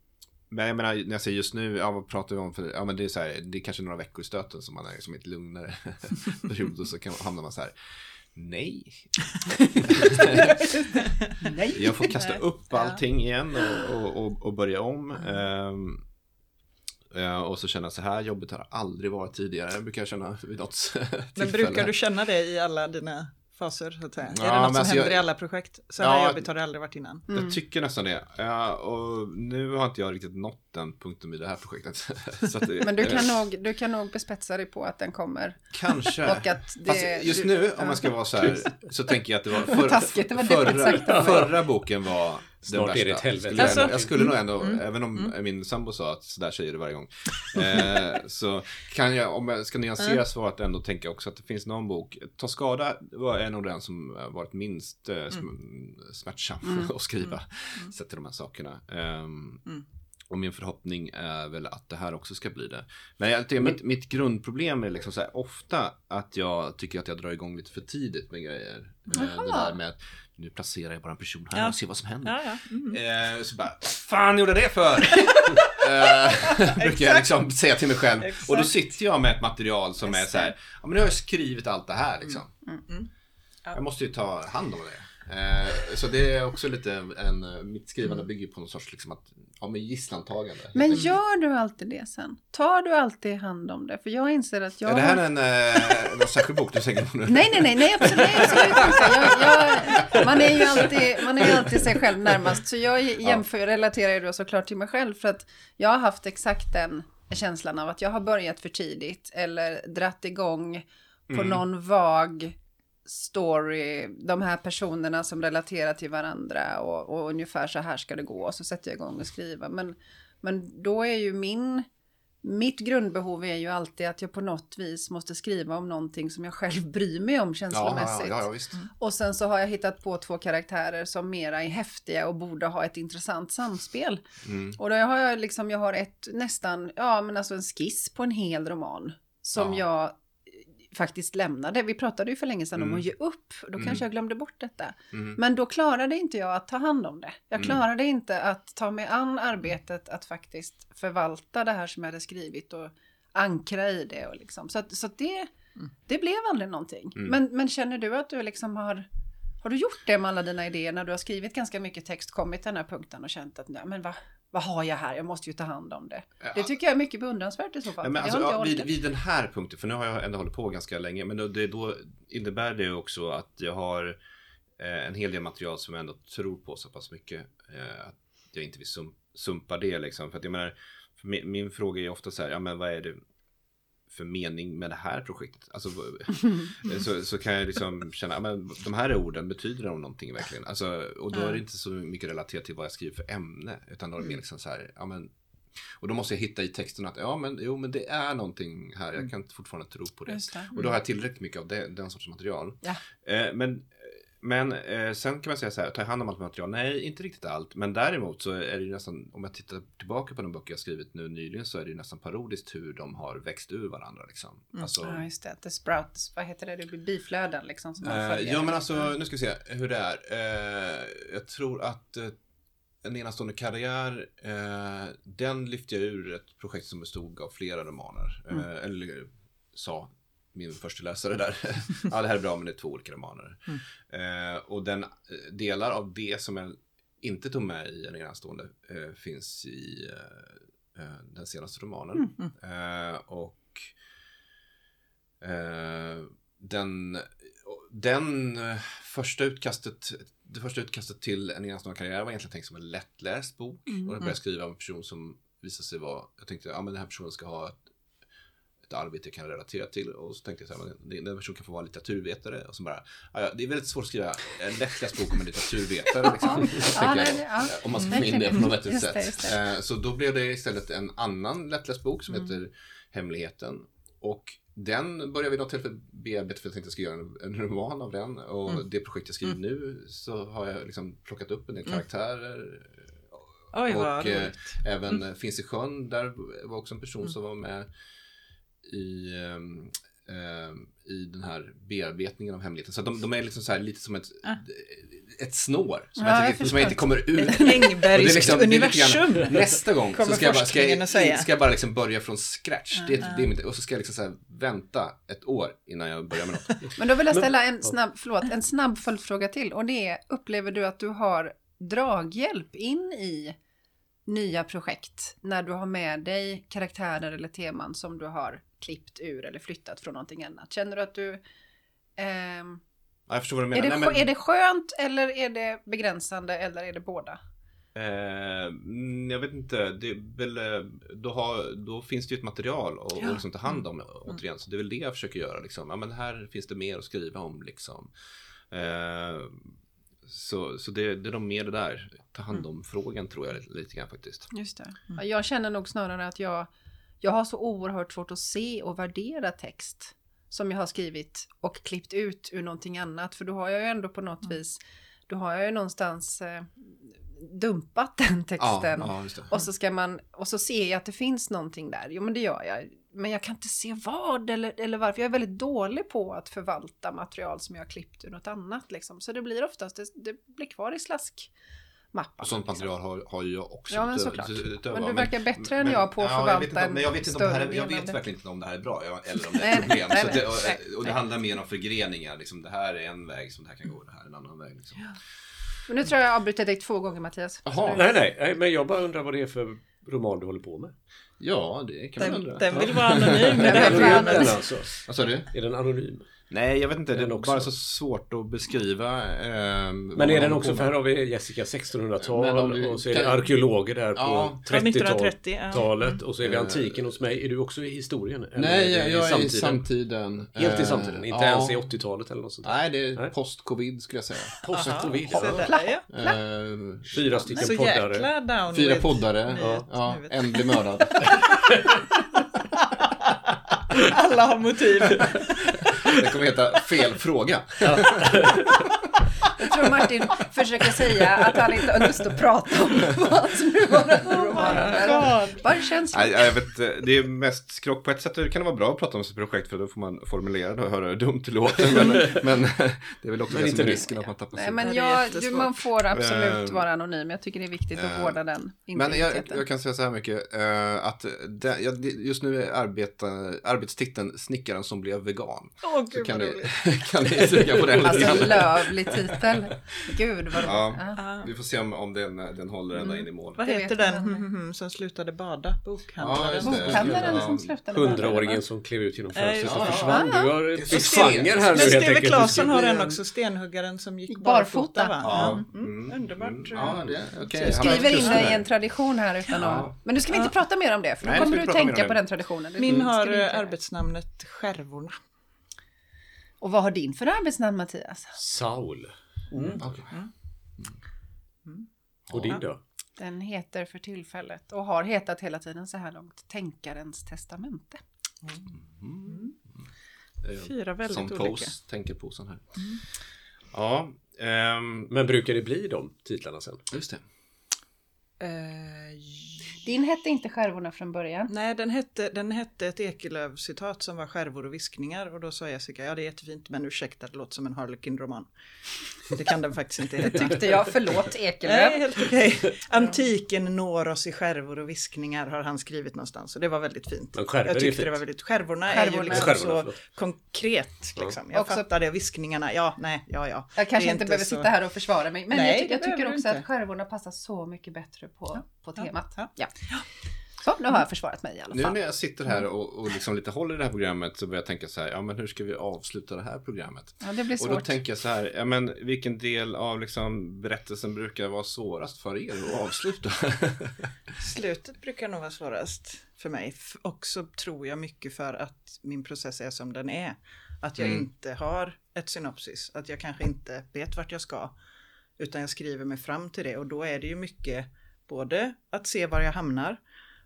[SPEAKER 2] men jag menar, när jag säger just nu, ja vad pratar vi om för, ja men det är så här, det är kanske några veckor i stöten som man är som ett lugnare period och så kan, hamnar man så här, nej. nej. Jag får kasta upp allting igen och, och, och börja om. Um, och så känna så här jobbet har aldrig varit tidigare, brukar jag känna vid något tillfälle.
[SPEAKER 4] Men brukar du känna det i alla dina faser så att säga? Ja, är det något som alltså händer jag, i alla projekt? Så här ja, jobbigt har det aldrig varit innan.
[SPEAKER 2] Mm. Jag tycker nästan det. Ja, och nu har inte jag riktigt nått den punkten i det här projektet.
[SPEAKER 3] det, Men du kan, nog, du kan nog bespetsa dig på att den kommer.
[SPEAKER 2] Kanske.
[SPEAKER 3] och att det,
[SPEAKER 2] Fast just nu, om man ska vara så här, så tänker jag att det var, för, Taskigt, det var förra, förra boken var
[SPEAKER 1] Snart är det ett helvete.
[SPEAKER 2] Skulle alltså, jag, skulle nog ändå, mm, även om mm. min sambo sa att sådär säger du varje gång. Eh, så kan jag, om jag ska nyansera mm. svaret, ändå tänka också att det finns någon bok. Ta skada var en av den som varit minst eh, mm. smärtsam mm. att skriva. Mm. Sett till de här sakerna. Um, och min förhoppning är väl att det här också ska bli det. Men jag tycker, mitt, mitt grundproblem är liksom så här, ofta att jag tycker att jag drar igång lite för tidigt med grejer. Jaha. Eh, det där med att nu placerar jag bara en person här ja. och ser vad som händer. Ja, ja. Mm. Eh, så bara, fan gjorde jag det för? eh, brukar jag liksom säga till mig själv. Exakt. Och då sitter jag med ett material som Exakt. är så här, ja men nu har jag skrivit allt det här liksom. Mm. Mm. Jag måste ju ta hand om det. Eh, så det är också lite en, mitt skrivande bygger på någon sorts liksom att, ja men gisslantagande.
[SPEAKER 3] Men gör du alltid det sen? Tar du alltid hand om det? För jag inser att jag...
[SPEAKER 2] Är det här en, eh, någon särskild bok du tänker på nu?
[SPEAKER 3] Nej, nej, nej, nej absolut, nej, absolut inte. Jag, jag, man är ju alltid, man är ju alltid sig själv närmast. Så jag jämför, ja. relaterar ju då såklart till mig själv. För att jag har haft exakt den känslan av att jag har börjat för tidigt. Eller dratt igång på mm. någon vag story, de här personerna som relaterar till varandra och, och ungefär så här ska det gå och så sätter jag igång och skriva. Men, men då är ju min, mitt grundbehov är ju alltid att jag på något vis måste skriva om någonting som jag själv bryr mig om känslomässigt. Ja, ja, ja, och sen så har jag hittat på två karaktärer som mera är häftiga och borde ha ett intressant samspel. Mm. Och då har jag liksom, jag har ett nästan, ja men alltså en skiss på en hel roman som jag faktiskt lämnade. Vi pratade ju för länge sedan
[SPEAKER 2] Mm.
[SPEAKER 3] om att ge upp. Då
[SPEAKER 2] Mm.
[SPEAKER 3] kanske jag glömde bort detta.
[SPEAKER 2] Mm.
[SPEAKER 3] Men då klarade inte jag att ta hand om det. Jag
[SPEAKER 2] Mm.
[SPEAKER 3] klarade inte att ta mig an arbetet att faktiskt förvalta det här som jag hade skrivit och ankra i det. Och liksom. Så, att, så att det, det blev aldrig någonting.
[SPEAKER 2] Mm.
[SPEAKER 3] Men, men känner du att du liksom har, har du gjort det med alla dina idéer när du har skrivit ganska mycket text, kommit till den här punkten och känt att nej, men vad, vad har jag här, jag måste ju ta hand om det.
[SPEAKER 2] Ja.
[SPEAKER 3] Det tycker jag är mycket beundransvärt i så fall.
[SPEAKER 2] Ja, men alltså, ja, vid, vid den här punkten, för nu har jag ändå hållit på ganska länge, men då, det, då innebär det också att jag har eh, en hel del material som jag ändå tror på så pass mycket eh, att jag inte vill sum, sumpa det liksom. För att jag menar, min, min fråga är ofta så här, ja men vad är det för mening med det här projektet? Alltså, vad- så, så kan jag liksom känna, ja, men de här orden, betyder de någonting verkligen? Alltså, och då är det inte så mycket relaterat till vad jag skriver för ämne, utan då är det mer liksom så här, ja men och då måste jag hitta i texten att ja men jo men det är någonting här, jag kan fortfarande tro på det.
[SPEAKER 3] Det.
[SPEAKER 2] Och då har jag tillräckligt mycket av det, den sortens material.
[SPEAKER 3] Ja.
[SPEAKER 2] Eh, men men eh, sen kan man säga så här, tar jag hand om allt material? Nej, inte riktigt allt. Men däremot så är det ju nästan, om jag tittar tillbaka på de böcker jag skrivit nu nyligen så är det ju nästan parodiskt hur de har växt ur varandra. Liksom. Alltså,
[SPEAKER 3] Ja, just det. The sprouts, vad heter det? Det blir biflöden liksom. Som
[SPEAKER 2] Eh, ja men alltså, nu ska vi se hur det är. Eh, jag tror att eh, En enastående karriär, eh, den lyfte jag ur ett projekt som bestod av flera romaner.
[SPEAKER 3] Mm.
[SPEAKER 2] Eh, eller sa min första läsare där. ja, det här är bra men det är två olika romaner.
[SPEAKER 3] Mm.
[SPEAKER 2] Eh, och den eh, delar av det som jag inte tog med i En enastående eh, finns i eh, eh, den senaste romanen.
[SPEAKER 3] Mm.
[SPEAKER 2] Eh, och den, den första utkastet, det första utkastet till En enastående karriär var egentligen tänkt som en lättläst bok.
[SPEAKER 3] Mm.
[SPEAKER 2] Och jag började skriva om en person som visade sig vara, jag tänkte, ja men den här personen ska ha ett, ett arbete jag kan relatera till. Och så tänkte jag så här, men den personen kan få vara litteraturvetare. Och så bara, det är väldigt svårt att skriva en lättläst bok om en litteraturvetare. Liksom,
[SPEAKER 3] Ja, det-
[SPEAKER 2] jag.
[SPEAKER 3] ja.
[SPEAKER 2] Om man ska få in det på något vettigt
[SPEAKER 3] Just det,
[SPEAKER 2] sätt.
[SPEAKER 3] just det.
[SPEAKER 2] Eh, Så då blev det istället en annan lättläst bok som
[SPEAKER 3] Mm.
[SPEAKER 2] heter Hemligheten. Och den började vi något tillfälle bearbeta för jag tänkte jag ska göra en, roman av den. Och
[SPEAKER 3] Mm.
[SPEAKER 2] det projekt jag skriver nu så har jag liksom plockat upp en del karaktärer.
[SPEAKER 4] Oj,
[SPEAKER 2] och eh, även mm. Finns i sjön, där var också en person
[SPEAKER 3] Mm.
[SPEAKER 2] som var med i, ehm, i den här bearbetningen av hemligheten. Så de, de är liksom så här, lite som ett,
[SPEAKER 4] Ah.
[SPEAKER 2] ett snår som,
[SPEAKER 3] Ja,
[SPEAKER 2] jag,
[SPEAKER 3] jag
[SPEAKER 2] som jag inte kommer ur.
[SPEAKER 4] Engbergskt
[SPEAKER 2] liksom- grann-
[SPEAKER 4] universum.
[SPEAKER 2] Nästa gång så ska jag, bara, ska, jag, ska jag bara liksom börja från scratch. Det,
[SPEAKER 3] Ah.
[SPEAKER 2] det är mitt, och så ska jag liksom så vänta ett år innan jag börjar med något.
[SPEAKER 3] Men då vill jag ställa en snabb, förlåt, en snabb följdfråga till. Och det är, upplever du att du har draghjälp in i nya projekt när du har med dig karaktärer eller teman som du har klippt ur eller flyttat från någonting annat? Känner du att du...
[SPEAKER 2] Ja, jag förstår vad du
[SPEAKER 3] är,
[SPEAKER 2] menar.
[SPEAKER 3] det,
[SPEAKER 2] Nej,
[SPEAKER 3] skö- är det skönt eller är det begränsande eller är det båda?
[SPEAKER 2] Eh, mm, jag vet inte, det är väl, eh, då, har, då finns det ju ett material att
[SPEAKER 3] Ja. Mm.
[SPEAKER 2] liksom ta hand om återigen. Så det är väl det jag försöker göra. Liksom. Ja, men här finns det mer att skriva om. Liksom. Eh, så så det, det är nog mer det där, ta hand
[SPEAKER 3] Mm.
[SPEAKER 2] om frågan tror jag lite, lite grann faktiskt.
[SPEAKER 3] Just det. Ja, Jag känner nog snarare att jag, jag har så oerhört svårt att se och värdera text som jag har skrivit och klippt ut ur någonting annat. För då har jag ju ändå på något vis, då har jag ju någonstans eh, dumpat den texten.
[SPEAKER 2] ja, det.
[SPEAKER 3] Och så ska man, och så ser jag att det finns någonting där. Jo men det gör jag. Men jag kan inte se vad eller, eller varför. Jag är väldigt dålig på att förvalta material som jag har klippt ur något annat. Liksom. Så det blir oftast, det, det blir kvar i slaskmappan.
[SPEAKER 2] Och sånt
[SPEAKER 3] liksom.
[SPEAKER 2] material har, har ju jag också.
[SPEAKER 3] Ja, men såklart. Men du verkar bättre än jag på att
[SPEAKER 2] ja, jag vet
[SPEAKER 3] förvalta
[SPEAKER 2] inte om, Men jag vet, inte om det här, är-
[SPEAKER 3] en
[SPEAKER 2] jag
[SPEAKER 3] större
[SPEAKER 2] vet verkligen inte om det här är bra eller om det är ett problem.
[SPEAKER 3] nej,
[SPEAKER 2] så
[SPEAKER 3] nej,
[SPEAKER 2] det, och, och det handlar mer om förgreningar. Liksom, det här är en väg som det här kan gå, det här är en annan väg. Liksom.
[SPEAKER 3] Men nu tror jag jag avbryter dig två gånger Mattias.
[SPEAKER 2] Jaha.
[SPEAKER 1] Nej, nej, nej, men jag bara undrar vad det är för roman du håller på med.
[SPEAKER 2] Ja, det kan man
[SPEAKER 4] Den,
[SPEAKER 2] undra.
[SPEAKER 4] den vill vara anonym.
[SPEAKER 3] Den
[SPEAKER 4] det är
[SPEAKER 3] vill vara anonym.
[SPEAKER 1] alltså.
[SPEAKER 2] Vad sa du?
[SPEAKER 1] Är den anonym?
[SPEAKER 2] Nej, jag vet inte. Det
[SPEAKER 1] Den
[SPEAKER 2] är
[SPEAKER 1] också.
[SPEAKER 2] bara så svårt att beskriva. vad
[SPEAKER 1] Men är den också,
[SPEAKER 2] på
[SPEAKER 1] för här har vi Jessica
[SPEAKER 2] Men
[SPEAKER 1] 1600-tal
[SPEAKER 2] om du
[SPEAKER 1] och så är det arkeologer där på
[SPEAKER 2] Ja.
[SPEAKER 4] Ja, 1930, ja.
[SPEAKER 1] 30-talet och så är vi
[SPEAKER 2] Eh.
[SPEAKER 1] antiken hos mig. Är du också i historien? Eller
[SPEAKER 2] Nej,
[SPEAKER 1] är
[SPEAKER 2] jag,
[SPEAKER 1] det
[SPEAKER 2] jag är i
[SPEAKER 1] samtiden? Helt i
[SPEAKER 2] Eh,
[SPEAKER 1] samtiden, inte
[SPEAKER 2] ja.
[SPEAKER 1] ens i 80-talet eller något sånt där.
[SPEAKER 2] Nej, det är
[SPEAKER 1] Nej.
[SPEAKER 2] post-covid skulle jag säga.
[SPEAKER 1] Post-covid.
[SPEAKER 2] Eh,
[SPEAKER 1] Fyra stycken
[SPEAKER 4] Så
[SPEAKER 1] poddare.
[SPEAKER 2] Fyra poddare.
[SPEAKER 4] Ja.
[SPEAKER 2] En blir mördad.
[SPEAKER 4] Alla har motiv.
[SPEAKER 2] Det kommer heta fel fråga.
[SPEAKER 3] tror Martin försöker säga att han inte har lust att prata om hans nuvarande roman. bara. Bara känsla.
[SPEAKER 2] Nej, jag vet, det är mest skrock. På ett sätt kan det vara bra att prata om sitt projekt för då får man formulera det och höra hur dumt det låter. Men, men det är väl också
[SPEAKER 1] Men
[SPEAKER 2] det
[SPEAKER 1] inte
[SPEAKER 2] som är risken att man tappar
[SPEAKER 3] Nej,
[SPEAKER 2] sig.
[SPEAKER 3] men
[SPEAKER 4] Det är
[SPEAKER 3] jag, du, man får absolut
[SPEAKER 2] Eh,
[SPEAKER 3] vara anonym. Jag tycker det är viktigt att
[SPEAKER 2] eh,
[SPEAKER 3] vårda den
[SPEAKER 2] Men jag, jag kan säga så här mycket, eh, att det, just nu är arbeta, arbetstiteln Snickaren som blev vegan.
[SPEAKER 4] Åh,
[SPEAKER 2] Så
[SPEAKER 4] gud
[SPEAKER 2] kan
[SPEAKER 4] vad roligt.
[SPEAKER 2] kan ni suga på den lite
[SPEAKER 3] Alltså
[SPEAKER 2] grann.
[SPEAKER 3] lövlig titel. Gud vad
[SPEAKER 2] Ja. Vi får se om, om den, den håller ända in i mål.
[SPEAKER 4] Vad heter den
[SPEAKER 3] aldrig.
[SPEAKER 4] hmm, hmm, som slutade bada? Bokhandlaren.
[SPEAKER 2] Ja, just det.
[SPEAKER 3] Bokhandlaren
[SPEAKER 2] Ja.
[SPEAKER 3] som slutade bara.
[SPEAKER 1] Hundraåringen som klev ut genom fönstret och försvann. Du har genre här nu
[SPEAKER 4] Men
[SPEAKER 1] helt enkelt.
[SPEAKER 4] Claesson har en också, stenhuggaren som gick
[SPEAKER 3] Barfota.
[SPEAKER 4] Mm. Underbart.
[SPEAKER 2] Ja, det, okej.
[SPEAKER 3] Du skriver in dig i en tradition här utan
[SPEAKER 2] Ja.
[SPEAKER 3] Men du ska vi inte prata mer om det, för då kommer du tänka på den traditionen.
[SPEAKER 4] Min har arbetsnamnet Skärvorna.
[SPEAKER 3] Och vad har din för arbetsnamn Mattias?
[SPEAKER 1] Saul.
[SPEAKER 2] Okej.
[SPEAKER 1] Och din då?
[SPEAKER 3] Den heter för tillfället och har hetat hela tiden så här långt Tänkarens testamente.
[SPEAKER 2] Eh,
[SPEAKER 4] Fyra väldigt
[SPEAKER 2] Som
[SPEAKER 4] olika.
[SPEAKER 2] Pose tänker på sån här. Ja, ehm,
[SPEAKER 1] Men brukar det bli de titlarna sen?
[SPEAKER 2] just det.
[SPEAKER 4] Eh,
[SPEAKER 3] Din hette inte Skärvorna från början.
[SPEAKER 4] nej, den hette, den hette ett Ekelöf-citat som var skärvor och viskningar och då sa Jessica, ja det är jättefint men ursäkta det låter som en Harlequin-roman. Det kan den faktiskt inte heta.
[SPEAKER 3] Tyckte jag, förlåt
[SPEAKER 4] Nej,
[SPEAKER 3] Ekelöf.
[SPEAKER 4] helt okej. Antiken når oss i skärvor och viskningar har han skrivit någonstans och det var väldigt fint.
[SPEAKER 1] Men skärvor
[SPEAKER 4] jag
[SPEAKER 1] är
[SPEAKER 4] tyckte
[SPEAKER 1] fint.
[SPEAKER 4] det var väldigt, skärvorna är ju
[SPEAKER 3] Skärvorna.
[SPEAKER 4] liksom
[SPEAKER 1] Skärvorna,
[SPEAKER 4] så
[SPEAKER 1] förlåt.
[SPEAKER 4] konkret liksom. Jag
[SPEAKER 3] Också-
[SPEAKER 4] fattar det, viskningarna, ja, nej, ja, ja.
[SPEAKER 3] Jag kanske inte behöver
[SPEAKER 4] så-
[SPEAKER 3] sitta här och försvara mig, men
[SPEAKER 4] Nej,
[SPEAKER 3] jag, jag tycker också
[SPEAKER 4] inte.
[SPEAKER 3] att Skärvorna passar så mycket bättre på, på temat.
[SPEAKER 4] ja.
[SPEAKER 3] Ja. Så, nu har jag försvarat mig i alla
[SPEAKER 2] Nu
[SPEAKER 3] fall.
[SPEAKER 2] när jag sitter här och, och liksom lite håller i det här programmet så börjar jag tänka så här, ja men hur ska vi avsluta det här programmet?
[SPEAKER 3] Ja, det blir
[SPEAKER 2] Och då
[SPEAKER 3] svårt.
[SPEAKER 2] tänker jag så här, ja men vilken del av liksom berättelsen brukar vara svårast för er att avsluta?
[SPEAKER 4] Slutet brukar nog vara svårast för mig. Också tror jag mycket för att min process är som den är. Att jag
[SPEAKER 2] Mm.
[SPEAKER 4] inte har ett synopsis. Att jag kanske inte vet vart jag ska. Utan jag skriver mig fram till det. Och då är det ju mycket både att se var jag hamnar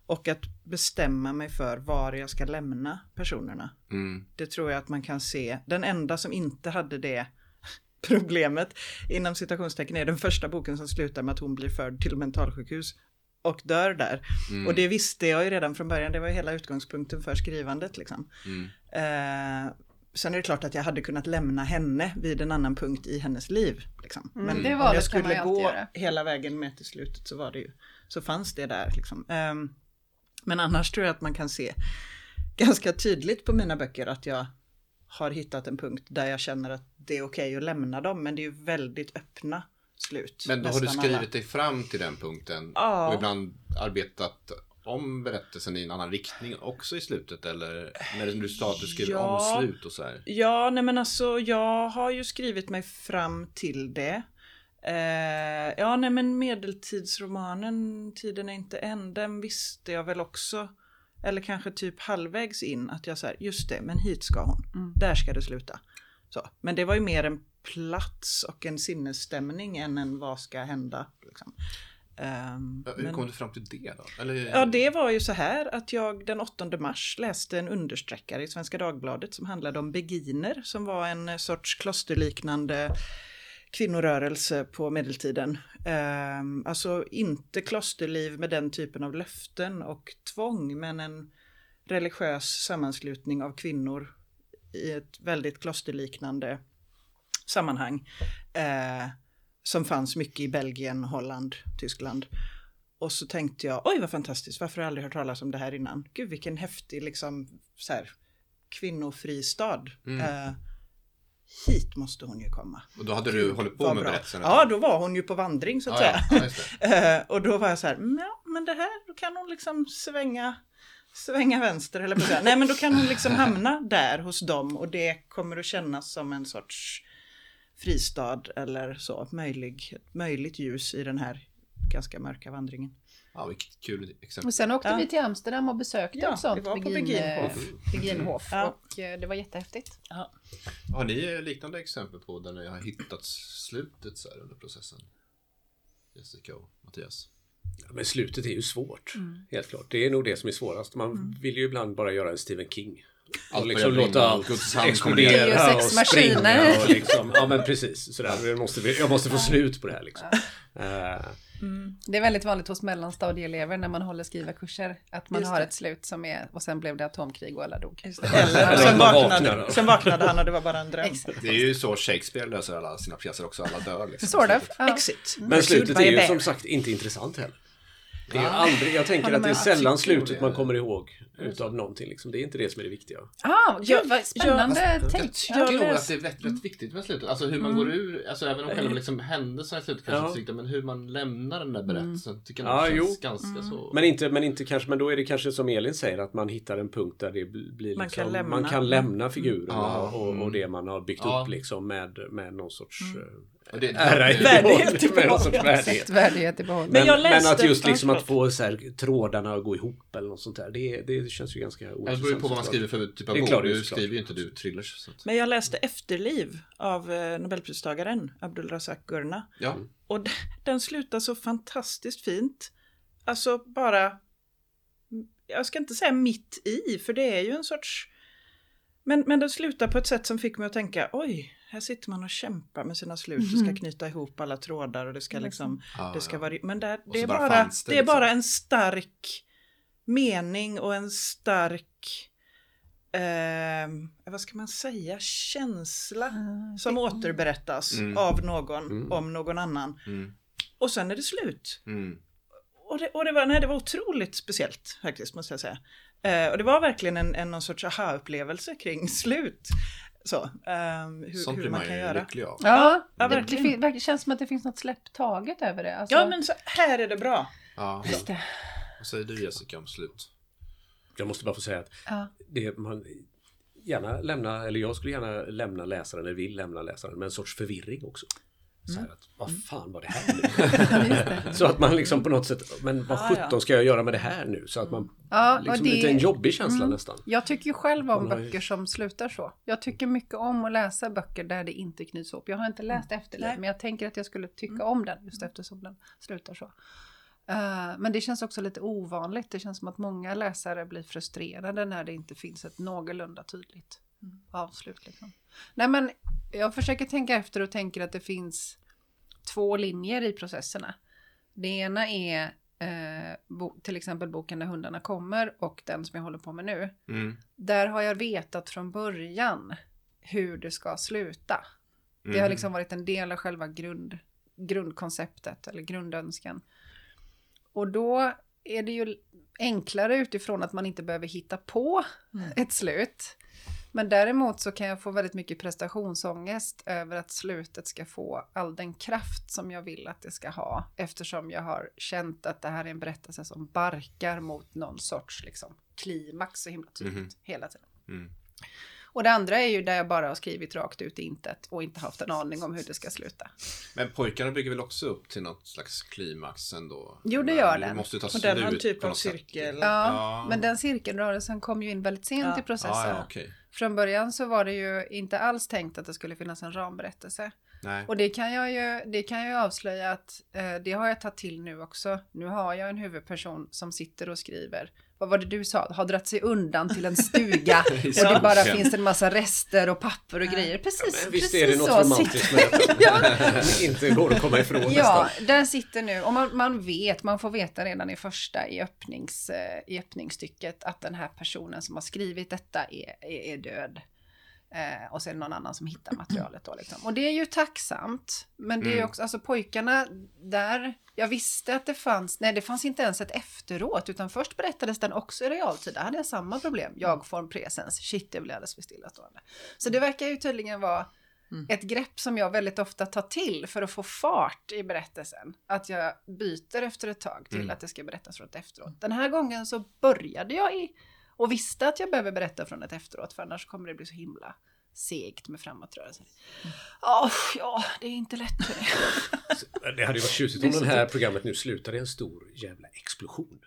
[SPEAKER 4] och att bestämma mig för var jag ska lämna personerna.
[SPEAKER 2] Mm.
[SPEAKER 4] Det tror jag att man kan se. Den enda som inte hade det problemet inom citationstecken är den första boken som slutar med att hon blir förd till mentalsjukhus och dör där.
[SPEAKER 2] Mm.
[SPEAKER 4] Och det visste jag ju redan från början, det var ju hela utgångspunkten för skrivandet liksom.
[SPEAKER 2] Mm.
[SPEAKER 4] Eh, sen är det klart att jag hade kunnat lämna henne vid en annan punkt i hennes liv. Liksom.
[SPEAKER 3] Mm,
[SPEAKER 4] Men
[SPEAKER 3] det
[SPEAKER 4] om
[SPEAKER 3] valet
[SPEAKER 4] jag skulle gå
[SPEAKER 3] göra.
[SPEAKER 4] hela vägen med till slutet så var det ju, så fanns det där liksom. Ehm, men annars tror jag att man kan se ganska tydligt på mina böcker att jag har hittat en punkt där jag känner att det är okej att lämna dem, men det är ju väldigt öppna slut.
[SPEAKER 2] Men då har du skrivit
[SPEAKER 4] alla.
[SPEAKER 2] dig fram till den punkten
[SPEAKER 4] Ja.
[SPEAKER 2] och ibland arbetat om berättelsen i en annan riktning också i slutet eller när du sa att du skrev
[SPEAKER 4] Ja.
[SPEAKER 2] om slut och så här.
[SPEAKER 4] Ja, nej men alltså jag har ju skrivit mig fram till det. Eh, ja, nej men medeltidsromanen Tiden är inte än, den visste jag väl också. Eller kanske typ halvvägs in att jag säger just det, men hit ska hon.
[SPEAKER 3] Mm.
[SPEAKER 4] Där ska det sluta. Så. Men det var ju mer en plats och en sinnesstämning än en vad ska hända. Liksom.
[SPEAKER 2] Ja, Hur
[SPEAKER 4] men-
[SPEAKER 2] kom du fram till det då? Eller,
[SPEAKER 4] Ja, det var ju så här att jag den 8 mars läste en understreckare i Svenska Dagbladet som handlade om beginer som var en sorts klosterliknande kvinnorörelse på medeltiden. Ehm, alltså inte klosterliv med den typen av löften och tvång men en religiös sammanslutning av kvinnor i ett väldigt klosterliknande sammanhang. Eh, som fanns mycket i Belgien, Holland, Tyskland. Och så tänkte jag, oj vad fantastiskt, varför har jag aldrig hört talas om det här innan? Gud vilken häftig liksom så här, kvinnofristad.
[SPEAKER 2] Mm.
[SPEAKER 4] Eh, hit måste hon ju komma.
[SPEAKER 2] Och då hade du hållit på med
[SPEAKER 4] bra.
[SPEAKER 2] berättelsen?
[SPEAKER 4] Ja, då var hon ju på vandring så att
[SPEAKER 2] ja,
[SPEAKER 4] säga.
[SPEAKER 2] ja.
[SPEAKER 4] Eh, och då var jag så här, "Mm, ja men det här, då kan hon liksom svänga, svänga vänster eller på. Nej men då kan hon liksom hamna där hos dem och det kommer att kännas som en sorts fristad eller så, möjlig, möjligt ljus i den här ganska mörka vandringen.
[SPEAKER 2] Ja, vilket kul exempel.
[SPEAKER 3] Och sen åkte
[SPEAKER 4] Ja.
[SPEAKER 3] vi till Amsterdam och besökte
[SPEAKER 4] Ja,
[SPEAKER 3] ett sånt
[SPEAKER 4] vi var på
[SPEAKER 3] Begin-
[SPEAKER 4] Beginhof.
[SPEAKER 3] Beginhof.
[SPEAKER 4] Ja.
[SPEAKER 3] Och eh, det var jättehäftigt.
[SPEAKER 2] Har ni liknande exempel på där ni har hittat slutet så här under processen? Jessica och Mattias.
[SPEAKER 1] Ja, Men slutet är ju svårt, helt klart. Det är nog det som är svårast. Man vill ju ibland bara göra en Stephen King.
[SPEAKER 2] Allt
[SPEAKER 1] liksom låta allt explodera och springa. Och liksom, ja men precis, sådär. Jag måste, jag måste få slut på det här liksom. Eh,
[SPEAKER 3] Mm. Det är väldigt vanligt hos mellanstadieelever när man håller skrivarkurser att man har ett slut som är och sen blev det atomkrig och alla dog.
[SPEAKER 4] Eller, sen, vaknade, sen vaknade han och det var bara en dröm.
[SPEAKER 3] Exakt.
[SPEAKER 2] Det är ju så Shakespeare löser alla sina pjäser också, alla dör liksom.
[SPEAKER 3] Sort of. Ja.
[SPEAKER 4] Exit.
[SPEAKER 1] Men slutet är ju som sagt inte intressant heller. Det är aldrig, jag tänker att det är sällan slutet man kommer ihåg utav någonting. Liksom. Det är inte det som är det viktiga.
[SPEAKER 3] Ah, gud
[SPEAKER 4] Ja,
[SPEAKER 3] vad spännande
[SPEAKER 2] Jag
[SPEAKER 3] tänk.
[SPEAKER 4] Jag läst-
[SPEAKER 2] att det är rätt, rätt viktigt med slutet. Alltså hur man går ur, alltså även om själva liksom händelserna i slutet kanske
[SPEAKER 1] Ja.
[SPEAKER 2] inte är viktiga, men hur man lämnar den där berättelsen tycker jag känns ganska så...
[SPEAKER 1] Men inte, men inte kanske, men då är det kanske som Elin säger att man hittar en punkt där det bl- blir
[SPEAKER 4] Man
[SPEAKER 1] liksom,
[SPEAKER 4] kan lämna.
[SPEAKER 1] man kan lämna figurerna
[SPEAKER 2] Ja,
[SPEAKER 1] och, och
[SPEAKER 2] mm.
[SPEAKER 1] det man har byggt upp liksom med, med någon sorts
[SPEAKER 4] Mm.
[SPEAKER 1] eh,
[SPEAKER 2] Och det,
[SPEAKER 1] ära i
[SPEAKER 4] Värdighet i
[SPEAKER 1] behåll.
[SPEAKER 4] Men
[SPEAKER 1] Men,
[SPEAKER 4] jag
[SPEAKER 1] men att just liksom att få så här, trådarna att gå ihop eller något sånt där. Det, det känns ju ganska
[SPEAKER 2] Ja, det
[SPEAKER 1] ointressant.
[SPEAKER 2] beror ju på vad man skriver för typ av
[SPEAKER 1] Det är
[SPEAKER 2] bok.
[SPEAKER 1] klart.
[SPEAKER 2] skriver ju inte du thrillers. Så att...
[SPEAKER 4] Men jag läste Efterliv av eh, Nobelpristagaren Abdul Razak Gurna.
[SPEAKER 2] Ja.
[SPEAKER 4] Och den slutar så fantastiskt fint. Alltså bara, jag ska inte säga mitt i, för det är ju en sorts... Men, men den slutar på ett sätt som fick mig att tänka, oj, här sitter man och kämpar med sina slut och ska knyta ihop alla trådar och det ska liksom,
[SPEAKER 2] Ja,
[SPEAKER 4] det ska
[SPEAKER 2] ja.
[SPEAKER 4] vara... Men där, det är,
[SPEAKER 2] bara
[SPEAKER 4] bara,
[SPEAKER 2] fanns det
[SPEAKER 4] det är
[SPEAKER 2] liksom.
[SPEAKER 4] bara en stark mening och en stark... Eh, vad ska man säga? Känsla som återberättas
[SPEAKER 2] Mm.
[SPEAKER 4] av någon
[SPEAKER 1] Mm.
[SPEAKER 4] om någon annan.
[SPEAKER 2] Mm.
[SPEAKER 4] Och sen är det slut.
[SPEAKER 2] Mm.
[SPEAKER 4] Och det, och det, var, nej, det var otroligt speciellt faktiskt, måste jag säga. Eh, och det var verkligen en, en någon sorts aha-upplevelse kring slut. Så, ehm, hur,
[SPEAKER 2] Sånt
[SPEAKER 4] hur
[SPEAKER 2] blir
[SPEAKER 4] man
[SPEAKER 2] man
[SPEAKER 4] kan
[SPEAKER 2] ju
[SPEAKER 4] göra.
[SPEAKER 2] lycklig av.
[SPEAKER 3] Ja,
[SPEAKER 4] Ja,
[SPEAKER 3] det, det, känns som att det finns något släpptaget över det. Alltså,
[SPEAKER 4] Ja, men så, här är det bra.
[SPEAKER 2] Ja.
[SPEAKER 3] Just det.
[SPEAKER 2] Vad säger du Jessica om slut?
[SPEAKER 1] Jag måste bara få säga att
[SPEAKER 3] Ja.
[SPEAKER 1] det man gärna lämna, eller jag skulle gärna lämna läsaren, eller vill lämna läsaren med en sorts förvirring också. Så
[SPEAKER 4] Mm.
[SPEAKER 1] här att, vad fan var det här nu? så att man liksom på något sätt, men vad
[SPEAKER 4] Ah,
[SPEAKER 1] sjutton
[SPEAKER 4] ja.
[SPEAKER 1] ska jag göra med det här nu? Så att man,
[SPEAKER 3] Ja, och
[SPEAKER 1] liksom
[SPEAKER 3] det-
[SPEAKER 1] lite en jobbig känsla
[SPEAKER 3] Mm.
[SPEAKER 1] nästan.
[SPEAKER 3] Jag tycker ju själv om
[SPEAKER 1] har
[SPEAKER 3] böcker som slutar så. Jag tycker mycket om att läsa böcker där det inte knyts ihop. Jag har inte läst Efterliv, men jag tänker att jag skulle tycka om den just eftersom den slutar så. Eh, men det känns också lite ovanligt. Det känns som att många läsare blir frustrerade när det inte finns ett någorlunda tydligt avslut. Liksom. Nej, men jag försöker tänka efter och tänker att det finns två linjer i processerna. Det ena är eh, bo, till exempel boken När hundarna kommer och den som jag håller på med nu.
[SPEAKER 2] Mm.
[SPEAKER 3] Där har jag vetat från början hur det ska sluta. Det har
[SPEAKER 2] Mm.
[SPEAKER 3] liksom varit en del av själva grund, grundkonceptet eller grundönskan. Och då är det ju enklare utifrån att man inte behöver hitta på ett slut. Men däremot så kan jag få väldigt mycket prestationsångest över att slutet ska få all den kraft som jag vill att det ska ha. Eftersom jag har känt att det här är en berättelse som barkar mot någon sorts liksom, klimax så himla tydligt
[SPEAKER 2] Mhm.
[SPEAKER 3] hela tiden.
[SPEAKER 2] Mm.
[SPEAKER 3] Och det andra är ju där jag bara har skrivit rakt ut i intet och inte haft en aning om hur det ska sluta.
[SPEAKER 2] Men pojkarna bygger väl också upp till något slags klimax ändå?
[SPEAKER 3] Jo, det gör
[SPEAKER 2] Det
[SPEAKER 3] den.
[SPEAKER 2] måste ta
[SPEAKER 4] Och den har en typ av cirkel.
[SPEAKER 3] Ja,
[SPEAKER 2] Ja.
[SPEAKER 3] men den cirkelrörelsen kom ju in väldigt sent
[SPEAKER 4] Ja.
[SPEAKER 3] i processen.
[SPEAKER 2] Ja, ja, okej.
[SPEAKER 3] Från början så var det ju inte alls tänkt att det skulle finnas en ramberättelse.
[SPEAKER 2] Nej.
[SPEAKER 3] Och det kan jag ju, det kan jag ju avslöja att eh, det har jag tagit till nu också. Nu har jag en huvudperson som sitter och skriver. Vad var det du sa? Har dragit sig undan till en stuga och det bara
[SPEAKER 2] Ja.
[SPEAKER 3] finns en massa rester och papper och grejer. Precis,
[SPEAKER 1] Men visst
[SPEAKER 3] precis
[SPEAKER 1] är det något
[SPEAKER 3] så
[SPEAKER 1] romantiskt med det? Som inte går att komma ifrån
[SPEAKER 3] Ja,
[SPEAKER 1] nästan.
[SPEAKER 3] där sitter nu, och man, man vet, man får veta redan i första i, öppnings, eh, i öppningsstycket att den här personen som har skrivit detta är, är, är död. Eh, och så är det någon annan som hittar materialet då liksom. Och det är ju tacksamt. Men det är
[SPEAKER 2] Mm.
[SPEAKER 3] också, alltså pojkarna där, jag visste att det fanns, nej det fanns inte ens ett efteråt, utan först berättades den också i realtid. Där hade jag samma problem, jag-form, presens, shit det blir alldeles för stillastående. Så det verkar ju tydligen vara ett grepp som jag väldigt ofta tar till för att få fart i berättelsen. Att jag byter efter ett tag till
[SPEAKER 2] Mm.
[SPEAKER 3] att det ska berättas från ett efteråt. Den här gången så började jag i och visste att jag behöver berätta från ett efteråt för annars kommer det bli så himla segt med framåtrörelsen. Åh, ja, det är inte lätt.
[SPEAKER 1] Det hade ju varit tjusigt om det här programmet nu slutade i en stor jävla explosion.